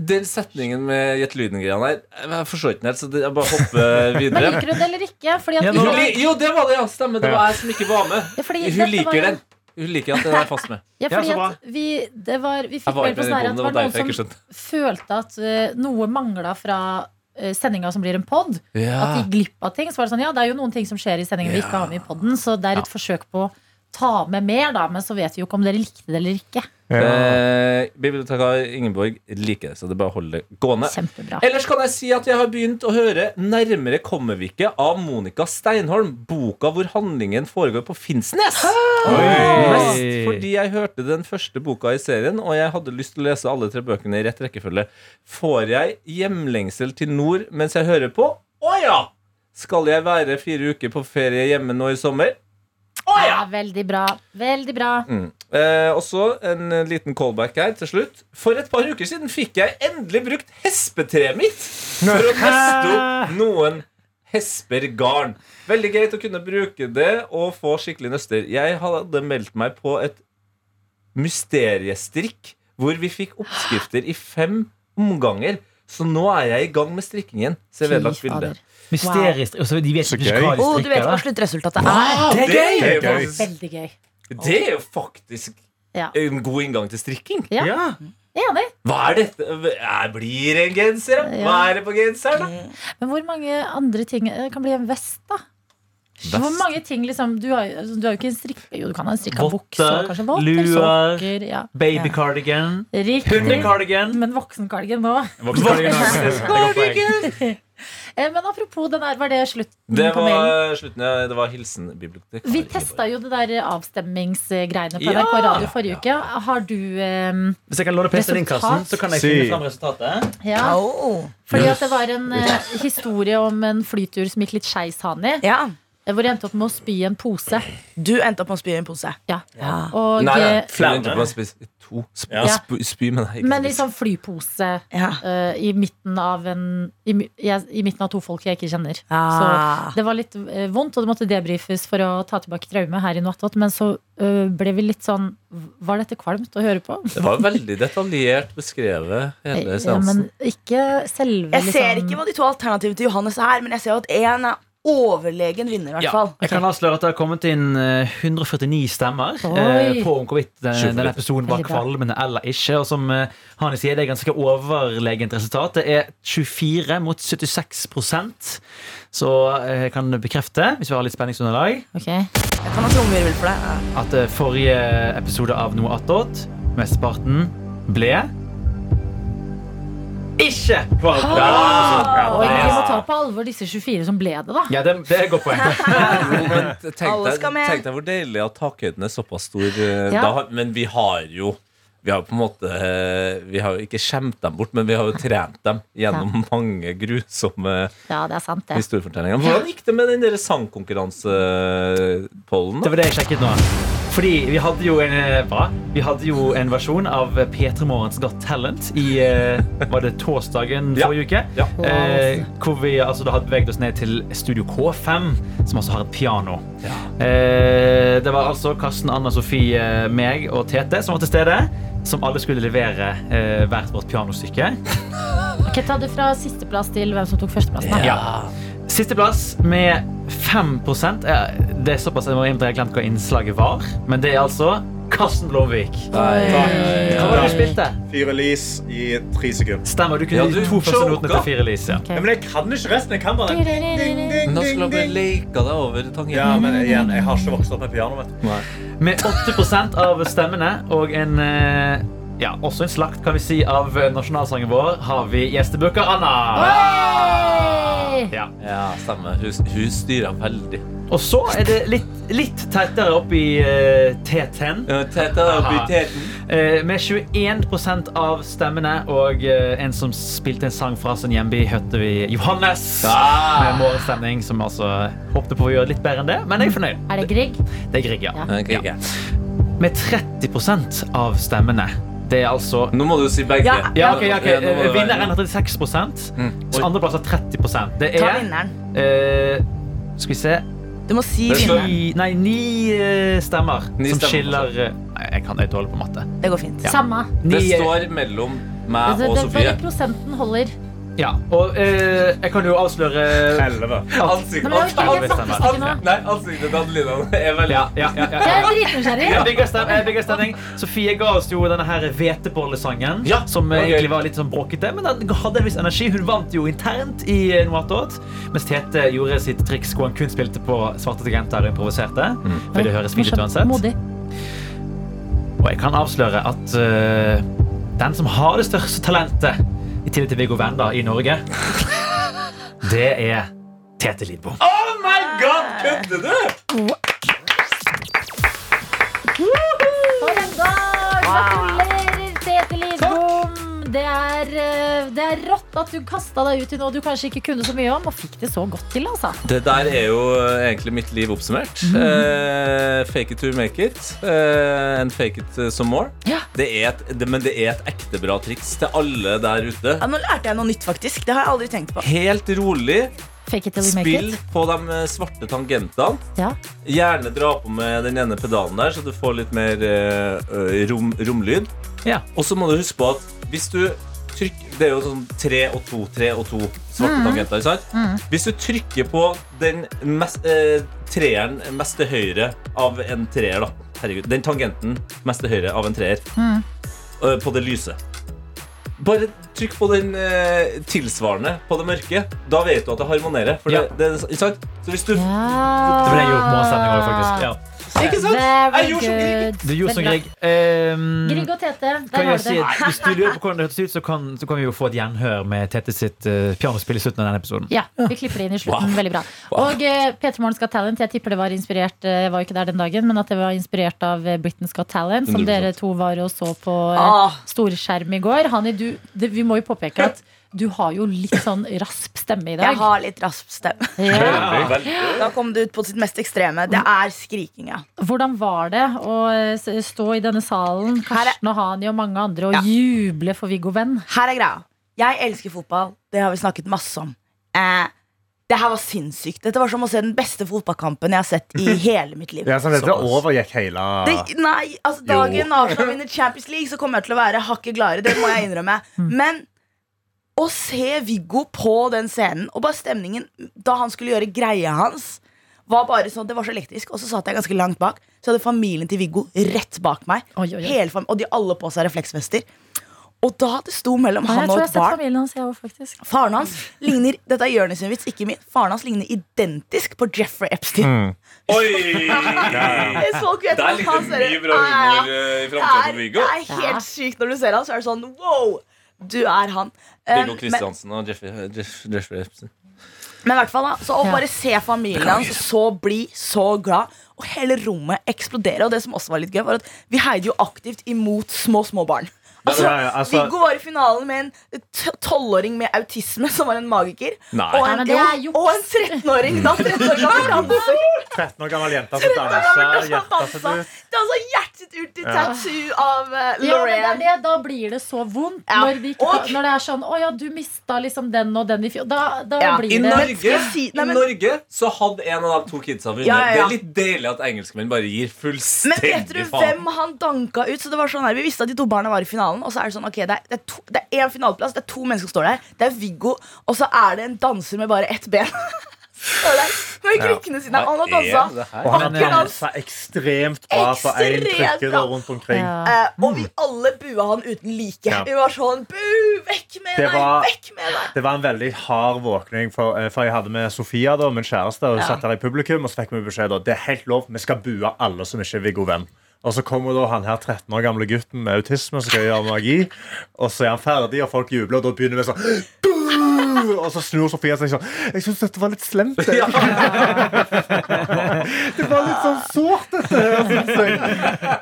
Den setningen med Gjett lyden-greiene her Jeg forstår ikke den helt, så jeg bare hopper videre.
Men liker du det eller ikke? Fordi at
Ja,
Hun jo, det var det, ja. Stemmer. Det var jeg som ikke var med.
Ja, fordi
Hun
var
liker den. Hun liker at det er fast med.
Ja,
Ja,
fordi at vi, det var, vi fikk vel på sånn her at det var noen som følte at uh, noe mangla fra uh, sendinga som blir en pod. At de
Ja.
gikk glipp av ting. Så var det sånn, ja, det er jo noen ting som skjer i sendingen vi ikke har med i poden, så det er et forsøk på ta med mer, da. Men så vet vi jo ikke om dere likte det eller ikke.
Ja.
Eh, bibliotekar Ingeborg liker det, så det er bare å holde det gående.
Kjempebra.
Ellers kan jeg si at jeg har begynt å høre Nærmere kommer vi ikke av Monica Steinholm. Boka hvor handlingen foregår på Finnsnes. Mest fordi jeg hørte den første boka i serien, og jeg hadde lyst til å lese alle tre bøkene i rett rekkefølge. Får jeg hjemlengsel til nord mens jeg hører på? Å ja! Skal jeg være fire uker på ferie hjemme nå i sommer? Å ja!
Ja, veldig bra. Veldig bra.
Mm. Eh, og så en eh, liten callback her til slutt. For et par uker siden fikk jeg endelig brukt hespetreet mitt for å teste opp noen hespergarn. Veldig greit å kunne bruke det og få skikkelig nøster. Jeg hadde meldt meg på et mysteriestrikk hvor vi fikk oppskrifter i fem omganger. Så nå er jeg i gang med strikkingen. Se vedlagt bilde.
Mysterisk. Og så de vet
Så
ikke
gøy.
hva de
Oh, du vet hva sluttresultatet er.
det er
Det er
gøy!
gøy.
Veldig gøy.
Det er jo faktisk
Ja.
en god inngang til strikking.
Ja.
Ja.
Enig.
Hva er dette? Jeg blir en genser, da? Hva er det på genseren, da?
Men hvor mange andre ting Det kan bli en vest, da? Hvor mange ting liksom Du har, altså, du har jo ikke en strikk... Jo, du kan ha en strikka bukse
luer.
ja.
Babycardigan. Hundecardigan.
Men voksencardigan nå.
Voksencardigan.
Eh, Men apropos den der, var det slutten
Det
på mailen?
var slutten, ja. Det var hilsen bibliotekar.
Vi testa jo det der avstemmingsgreiene på
Ja.
Radio forrige uke. Har du eh,
Hvis jeg kan låne PC-en din, Karsten, så kan jeg
Si.
finne fram resultatet.
Ja,
Oh.
fordi at det var en eh, historie om en flytur som gikk litt skeis, Hani.
Ja.
eh, Hvor jeg endte opp med å spy i en pose.
Du endte opp med å spy i en pose.
Ja.
Ja.
Og,
Nei, nei,
eh,
flere. To. Sp
Ja.
sp spy med deg.
Men i sånn flypose
Ja.
uh, i, midten av en, i, jeg, I midten av to folk jeg ikke kjenner.
Ah.
Så det var litt uh, vondt, og det måtte debrifes for å ta tilbake traume her i noe. Men så uh, ble vi litt sånn Var dette kvalmt å høre på?
Det var veldig detaljert beskrevet, hele
Ja, men ikke selve
Jeg ser
liksom-
ikke hva de to alternativene til Johannes er, men jeg ser jo at én er overlegen vinner, i hvert
Ja,
fall.
jeg kan avsløre at det har kommet inn eh, 149 stemmer
Oi.
eh, på om hvorvidt eh, denne episoden var kvalmende eller ikke. Og som eh, Hani sier, det er ganske overlegent resultat. Det er 24 mot 76% Så eh, jeg kan bekrefte, hvis vi har litt spenningsunderlag,
Ok.
Jeg kan ha trommevirvel for det.
At eh, forrige episode av Noe attåt, mesteparten, ble ikke kvalmt.
Og vi må ta på alvor disse 24 som ble det, da.
ja, det, det er et godt poeng.
Men tenk deg, tenk deg hvor deilig at takhøyden er såpass stor. eh,
Ja.
Da, har- men vi har jo vi har på en måte eh, Vi har jo ikke skjemt dem bort, men vi har jo trent dem gjennom mange grusomme
Ja, det er sant, det.
historiefortellinger. Hvordan gikk det med den der sangkonkurransepollen?
Det var det jeg sjekket nå. Fordi vi hadde jo en, eh, hva? Vi hadde jo en versjon av P3 Morgens Got Talent i eh, Var det torsdagen
Ja.
forrige uke?
Ja.
Eh, hvor vi altså, da hadde beveget oss ned til Studio K5, som altså har et piano. Eh, det var altså Karsten, Anna Sofie, meg og Tete som var til stede. Som alle skulle levere eh, hvert vårt pianostykke.
Ok, Ta det fra sisteplass til hvem som tok førsteplassen. da.
Ja. Sisteplass med 5 ja, Det er såpass jeg må innta jeg har glemt hva innslaget var. Men det er altså Karsten Blomvik. Hva var det du spilte?
Fire lys i tre sekunder.
Stemmer, du kunne
Ja,
de
du
to første notene til fire lys. Ja.
Ja, men jeg kan ikke resten. Jeg kan bare ding, ding, ding,
Nå
ding,
skulle jeg leke deg over tangen.
Ja, men igjen, jeg har ikke vokst opp med piano. vet du.
Med 8% av stemmene og en eh, ja, også en slakt kan vi si av nasjonalsangen vår har vi gjestebooker Anna.
Hey!
Ja.
Ja, stemmer. Hun, hun styrer veldig.
Og så er det litt, litt tettere opp i uh, T10.
Ja, oppe i teten.
Eh, med 21% av stemmene og uh, en som spilte en sang fra sin hjemby, hørte vi Johannes.
Ah!
Med morgenstemning, som altså håpte på å gjøre litt bedre enn det. Men jeg er fornøyd.
Er det Grieg?
Det er Grieg, ja.
ja.
med 30% av stemmene. Det er altså
Nå må du si begge.
Ja,
ja, ok, ja, ok.
Ja, må
Vinneren har 36 mm. andreplass har 30 Det
Ta
er
vinneren.
Uh, Skal vi se
Du må si vinneren.
Nei, ni eh, stemmer
Ni
som
stemmer,
skiller eh, Nei, jeg kan ikke holde på matte.
Det går fint.
Samme.
Ni,
Det
eh,
står mellom meg
og
og
det,
Sofie.
bare prosenten holder.
Ja, og eh, jeg kan jo avsløre
Elleve.
Ansikt,
Nei, men jeg, jeg, jeg fatter ikke nå.
Nei, ansiktet til Adelina er veldig
Ja, ja, ja, ja,
Jeg
ja.
er dritnysgjerrig.
Jeg bygger stem- jeg bygger stemning. Sofie ga oss jo denne her hvetebollsangen,
Ja,
som eh,
ok.
egentlig var litt sånn bråkete, men den hadde en viss energi. Hun vant jo internt i eh, Noe attåt, mens Tete gjorde sitt triks hvor han kun spilte på svarte tangenter og improviserte. For det høres fint ut uansett.
Modig.
Og jeg kan avsløre at eh, den som har det største talentet, i tillegg til Viggo Venda i Norge, det er Tete Lidbom.
Oh my god, kødder du?
For en dag! Gratulerer! Det er, eh, det er rått at du kasta deg ut i noe du kanskje ikke kunne så mye om, og fikk det så godt til. altså
Det der er jo egentlig mitt liv oppsummert. Eh, fake it to make it. Eh, and fake it eh, some more.
Ja.
Det er et, det, men det er et ekte bra triks til alle der ute.
Ja, nå lærte jeg noe nytt, faktisk. Det har jeg aldri tenkt på.
Helt rolig.
Fake it till you make
Spill
it.
på de eh, svarte tangentene.
Ja.
Gjerne dra på med den ene pedalen der, så du får litt mer eh, eh, rom, romlyd.
Ja.
Og så må du huske på at hvis du trykker Det er jo sånn tre og to, tre og to svarte tangenter. ikke sant? Hvis du trykker på den mest, eh, treeren mest til høyre av en treer, da Herregud, den tangenten mest til høyre av en treer eh, på det lyse bare trykk på den eh, tilsvarende på det mørke. Da vet du at det harmonerer. For
Ja.
det, det, ikke sant? Så hvis du
Det ble jeg gjort på sendinga, faktisk. Ja.
Ikke sant?
Very
Jeg gjorde som Grieg.
good.
Du gjorde som Grieg. Um.
Grieg og Tete, der har du
si,
det.
hvis du lurer på hvordan det hørtes ut, så kan, så kan vi jo få et gjenhør med Tete sitt uh, pianospill i slutten av denne episoden.
Ja, vi klipper det inn i slutten. Veldig bra. Og uh, Peter Morgens Got Talent, jeg tipper det var inspirert uh, Jeg var jo ikke der den dagen, men at det var inspirert av Britain's Got Talent, som
100%.
dere to var og så på uh, storskjerm i går. Hani, du, det, vi må jo påpeke at du har jo litt sånn rasp stemme i dag.
Jeg har litt rasp stemme.
Ja.
Da kom det ut på sitt mest ekstreme. Det er skrikinga.
Hvordan var det å eh, stå i denne salen, Karsten og Hani og mange andre, og
Ja.
juble for Viggo Venn?
Her er greia. Jeg elsker fotball. Det har vi snakket masse om. Eh, det her var sinnssykt. Dette var som å se den beste fotballkampen jeg har sett i hele mitt liv.
Ja, så dette overgikk hele
Det, nei, altså Dagen Arsenal vinner Champions League, så kommer jeg til å være hakket gladere. Det må jeg innrømme. Men å se Viggo på den scenen, og bare stemningen da han skulle gjøre greia hans, var bare sånn, det var så elektrisk. Og så satt jeg ganske langt bak. Så hadde familien til Viggo rett bak meg.
Oi, oi, oi.
Hele fam og de alle på seg refleksvester. Og da det sto mellom han og et barn
hans, jeg faktisk.
Faren hans ligner Dette er Jonis vits, ikke min. Faren hans ligner identisk på Jeffrey Epstein.
Oi!
Det folk vet
Der det
ser
mye bra humor eh, i framtida
er,
Viggo.
det er helt sykt når du ser han, så er det sånn wow! Du er han. Um,
Viggo Kristiansen og Jeffrey, Jeff, Jeffrey Epstein.
men i hvert fall da Så å bare se familien hans så blid, så glad, og hele rommet eksplodere. Og det som også var litt gøy, var at vi heide jo aktivt imot små, små barn. Altså,
Ja, ja, altså-
Viggo var i finalen med en tolvåring med autisme, som var en magiker.
Nei.
Og en,
men
og en 13-åring. Da 13 år gammel danser.
13 år gammel jente som
Det
danser. Hjertet ut.
altså hjertet ut til tattoo av uh,
Ja, men det er
Lorraine.
Ja, Da blir det så vondt
Ja.
når, vi ikke,
Og-
når det er sånn Å ja, du mista liksom den og den i fjor. Da, da
Ja,
blir
I
det
Norge,
si- Nei,
I Norge så hadde en av de to kidsa vunnet.
Ja, ja, ja.
Det er litt deilig at engelskmenn bare gir
Men vet du
faen.
hvem han danka ut? Så det var sånn her, Vi visste at de to barna var i finalen. Og så er det sånn, ok, det er, det er, to, det er en finaleplass, det er to mennesker som står der. Det er Viggo, og så er det en danser med bare ett ben. Med krykkene sine. Han har dansa.
Og han
har
dansa ekstremt bra på én
krykke
rundt omkring.
ja.
Eh, og vi alle bua han uten like.
Ja.
Vi var sånn Bu! Vekk med
Det
deg!
var-
Vekk med deg!
Det var en veldig hard våkning, for, eh, for jeg hadde med Sofia, da, min kjæreste, og hun
Ja.
satt der i publikum, og så fikk vi beskjed da, det er helt lov, vi skal bue alle som ikke er Viggo Venn. Og så kommer da han her 13 år gamle gutten med autisme som skal gjøre magi, og så er han ferdig, og folk jubler, og da begynner vi sånn Og så snur Sofia seg sånn Jeg syns dette var litt slemt. jeg.» det var litt sånn sårt, dette her, jeg.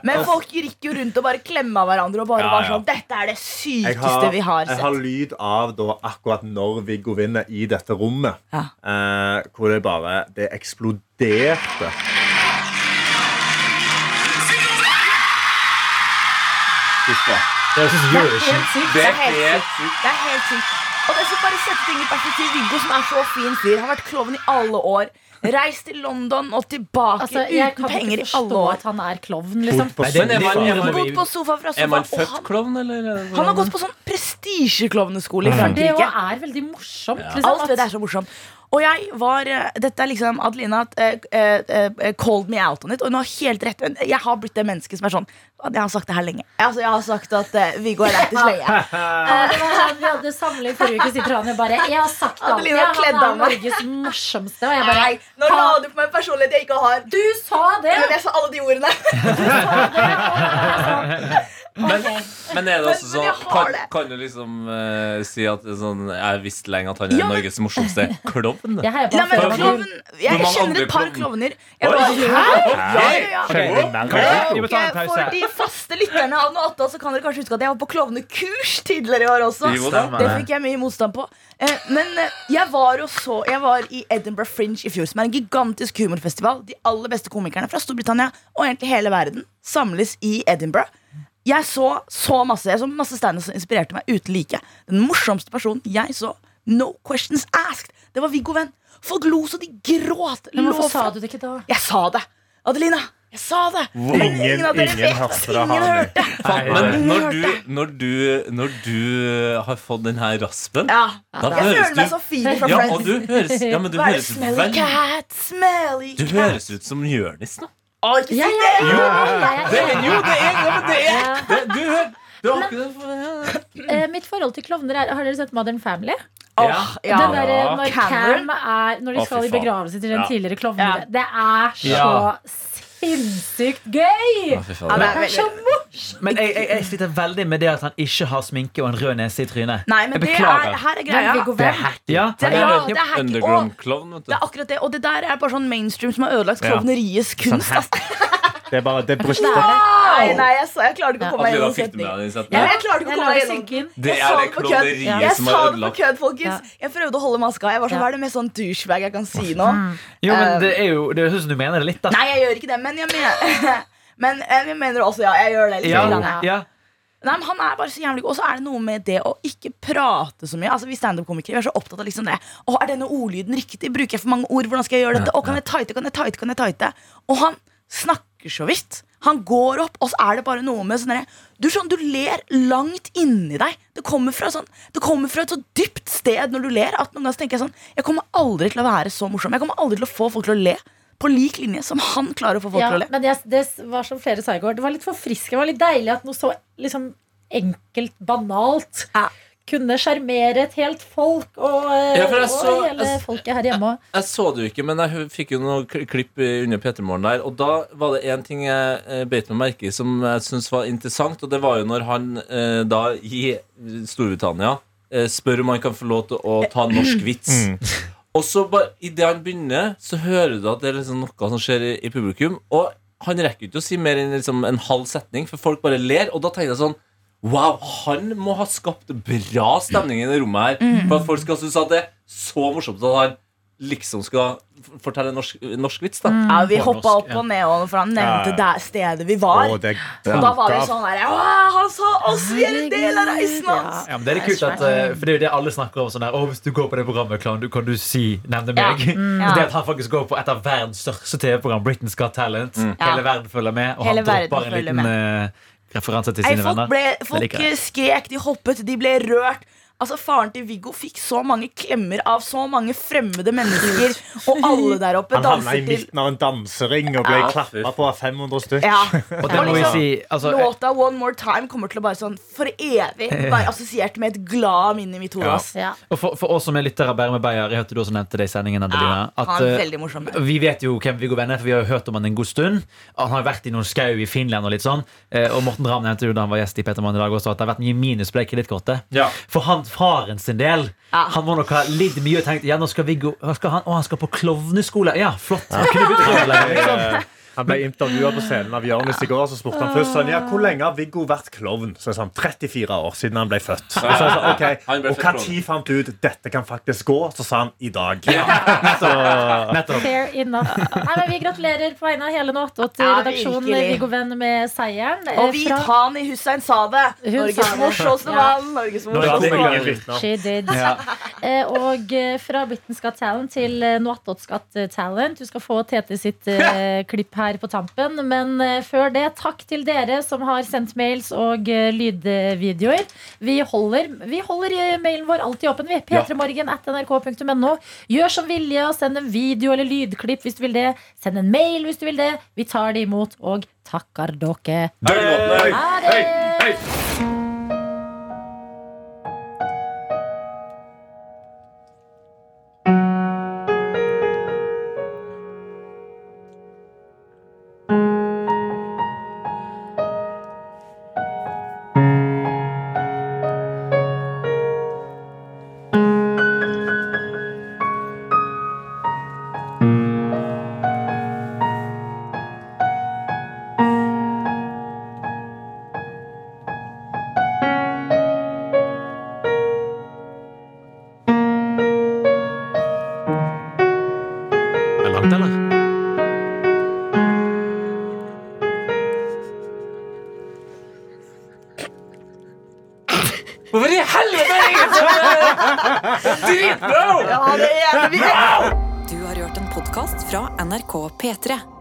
Men folk gikk jo rundt og bare klemma hverandre og bare
Ja,
var sånn Dette er det sykeste
har,
vi har
jeg har lyd av da akkurat når Viggo vinner i dette rommet.
Ja.
Eh, hvor det bare Det eksploderte.
Det er sånn som Eurovision.
Helt sykt.
Det
Det
er
er helt sykt. Det er helt sykt. Og det skal bare sette ting i perspektiv. Viggo, som er så fin fyr, har vært klovn i alle år. Reist til London og tilbake
Altså,
uten penger i alle år.
at han er klovn, liksom.
På
Nei,
er man- er man-
Bodd på sofa fra sofa.
Er man født
han,
klovn, eller? er
han har gått på sånn prestisjeklovneskole i
Det
Frankrike.
Det er veldig morsomt. Liksom,
Alt ved det er så morsomt. Og jeg var eh, Dette er liksom Adelina uh, uh, called me out on it. Og hun har helt rett. Jeg har blitt det mennesket som er sånn Jeg har sagt det her lenge. Altså, jeg har sagt at uh, Viggo er lættis lenge.
Det han vi hadde samling forrige uke. Sitter han og bare Jeg har sagt det.
Adelina
jeg,
kledde
han
av
er
meg.
Norges morsomste. Og jeg bare
Nei, nå la du på meg en personlighet jeg ikke har.
Du sa det!
Men jeg sa alle de ordene.
Men, men er det også sånn Kan, kan du liksom uh, si at sånn, jeg visste lenge at han er
Ja, men-
Norges morsomste klovn?
Jeg han
klovn-
Jeg kjenner et par klovner. Ja, ja, ja. For de faste lytterne av noe annet, så kan dere kanskje huske at jeg var på klovnekurs tidligere i år også. Det fikk jeg mye motstand på. Eh, Men eh, jeg var jo så Jeg var i Edinburgh Fringe i fjor, som er en gigantisk humorfestival. De aller beste komikerne fra Storbritannia og egentlig hele verden samles i Edinburgh. Jeg så så masse Jeg så masse standup som inspirerte meg uten like. Den morsomste personen jeg så, no questions asked, det var Viggo Venn. Folk lo så de gråt.
Men hvorfor sa du det ikke da?
Jeg sa det. Adelina, jeg sa det.
Ingen-
Ingen av dere
ingen
vet ingen hørte.
Men når du, når, du, når du har fått den her raspen
Ja.
Da
Jeg
høres
føler meg så fin fra
Ja,
Friends.
og du høres, ja, men du
det?
høres
Smelly
vel
cat, smelly
Du
cat.
høres ut som Jonis nå.
Å, ikke si
Ja, ja,
det!
ja, ja,
Det
ja,
er, jo, det er, ja, men det er det, Du hør! du har
Eh, Mitt forhold til klovner er Har dere sett Modern Family?
Åh, ja.
Den der, eh, når
Cameron.
Cam er Når de
Å,
skal
fy
i
faen.
begravelse til den
Ja.
tidligere klovnen.
Ja.
Det er så
Ja.
Sinnssykt gøy!
Ja, det er
så morsomt!
Men jeg, jeg, jeg sliter veldig med det at han ikke har sminke og en rød nese i trynet.
Nei, men det er, her er greia.
Det er hacky. Ja,
Det,
er
ja, det er hacky. Og
Underground-klovn,
det er akkurat det. Og det der er bare sånn mainstream som har ødelagt klovneriets kunst.
Sånn. Det er bare det brystet.
Nei, nei, jeg, sa, jeg klarte ikke å komme meg gjennom setningen. Ja, jeg klarte ikke å komme meg
det
gjennom.
Det er det
klovneriet som har
ødelagt.
Jeg sa det på kødd, folkens. Jeg prøvde å holde maska. Jeg var sånn, Hva er det mest sånn douchebag jeg kan si nå?
Jo, men det er jo Det høres ut som du mener det litt, da.
Nei, jeg gjør ikke det, men jeg mener Men eh, jeg mener også, ja. Jeg gjør det litt.
Ja, ja.
Nei, men Han er bare så jævlig god. Og så er det noe med det å ikke prate så mye. Altså Vi standup-komikere vi er så opptatt av liksom det. Å, Er denne ordlyden riktig? Bruker jeg for mange ord? Hvordan skal jeg gjøre dette? Å, kan jeg tighte? Kan jeg tighte? Kan jeg tighte? Og han snakker så vidt. Han går opp, og så er det bare noe med sånn du, sånn, du ler langt inni deg. Det kommer fra, sånn, det kommer fra et så dypt sted når du ler at noen ganger tenker jeg sånn Jeg kommer aldri til å være så morsom. Jeg kommer aldri til å få folk til å le på lik linje som han klarer å få folk
Ja,
til å le.
men det, det var som flere sa i går. Det var litt forfriskende. Det var litt deilig at noe så liksom, enkelt, banalt
Ja.
Kunne sjarmere et helt folk og, eh,
Ja, for jeg
og
så-
hele
jeg-
folket her hjemme Jeg,
Jeg så det jo ikke, men jeg fikk jo noen klipp under P3 Morgen der. Og da var det én ting jeg eh, beit meg merke i som jeg syntes var interessant. Og det var jo når han eh, da i Storbritannia eh, spør om han kan få lov til å ta norsk vits. Og så bare idet han begynner, så hører du at det er liksom noe som skjer i, i publikum. Og han rekker ikke å si mer enn liksom en halv setning, for folk bare ler. Og da tenker jeg sånn Wow, han må ha skapt bra stemning i det rommet her. For at folk skal synes at det er så morsomt at han liksom skal fortelle en norsk, norsk vits. da
Ja, Vi hoppa opp og ned, og for han nevnte
Ja.
der stedet vi var.
Og det
Og da var vi sånn der «Å, Han sa oss! Vi er en del av reisen hans!
Ja, men det er litt kult at, eh, For det er jo det alle snakker om. Sånn der, «Å, hvis du går på det programmet, kan du, kan du si nevne
Ja.
meg?
Mm.
Det at han faktisk går på et av verdens største TV-program, Britain's Got Talent.
Ja.
Hele verden følger med, og
Hele
han
verden
dropper en
følger
liten eh, referanse til
sine
sine
folk,
venner.
ble, folk skrek, de hoppet, de ble rørt. Altså Faren til Viggo fikk så mange klemmer av så mange fremmede mennesker. Og alle der oppe
Han havna i
danser til
midten av en dansering og ble
Ja,
klappa på av 500 stykk.
ja.
Og det må vi
liksom-
si altså,
Låta One More Time kommer til å bare sånn for evig være assosiert med et glad minne i mitt hode.
Ja.
ass.
Ja.
Og for, for oss som er lyttere av Bærum og Beyer, jeg hørte du også nevnte det i sendingen, Adelina.
Ja,
at,
han er
eh,
veldig morsom.
Vi vet jo hvem Viggo Venn er, for vi har jo hørt om han en god stund. Han har vært i noen skau i Finland og litt sånn. Eh, Og Morten Ramm nevnte jo da han var gjest i Petermann i dag også, at det har vært mye minus på det kredittkortet.
Ja.
For han faren sin del
Ja.
Han må nok ha lidd mye og tenkt Ja, nå skal Viggo skal han, Å, han skal på klovneskole. Ja, flott. Han
Han ble intervjua på scenen av Jonis i går. Så spurte han først sånn, ja, hvor lenge har Viggo vært klovn. Så sa han 34 år siden han ble født. Så jeg sa, ok, Og
født klovn.
når fant du ut dette kan faktisk gå? Så sa han i dag.
Så,
Fair enough. Nei, men vi gratulerer på vegne av hele
Ja,
888-redaksjonen
virkelig.
Viggo Venn med seieren. Eh,
Og vi
tar
han i Hussein sa det. Norges morsomste mann. Norges
Det
morsomste mann.
She did.
Ja.
Eh, og eh, fra Britain's Got Talent til eh, Got Talent. Du skal få Tete sitt klipp her på tampen. Men før det, takk til dere som har sendt mails og lydvideoer. Vi holder, vi holder mailen vår alltid åpen. Vi P3morgen at nrk.no. Gjør som Vilje og send en video eller lydklipp hvis du vil det. Send en mail hvis du vil det. Vi tar det imot og takker dere.
hei, hei
Ha det!
NRK P3.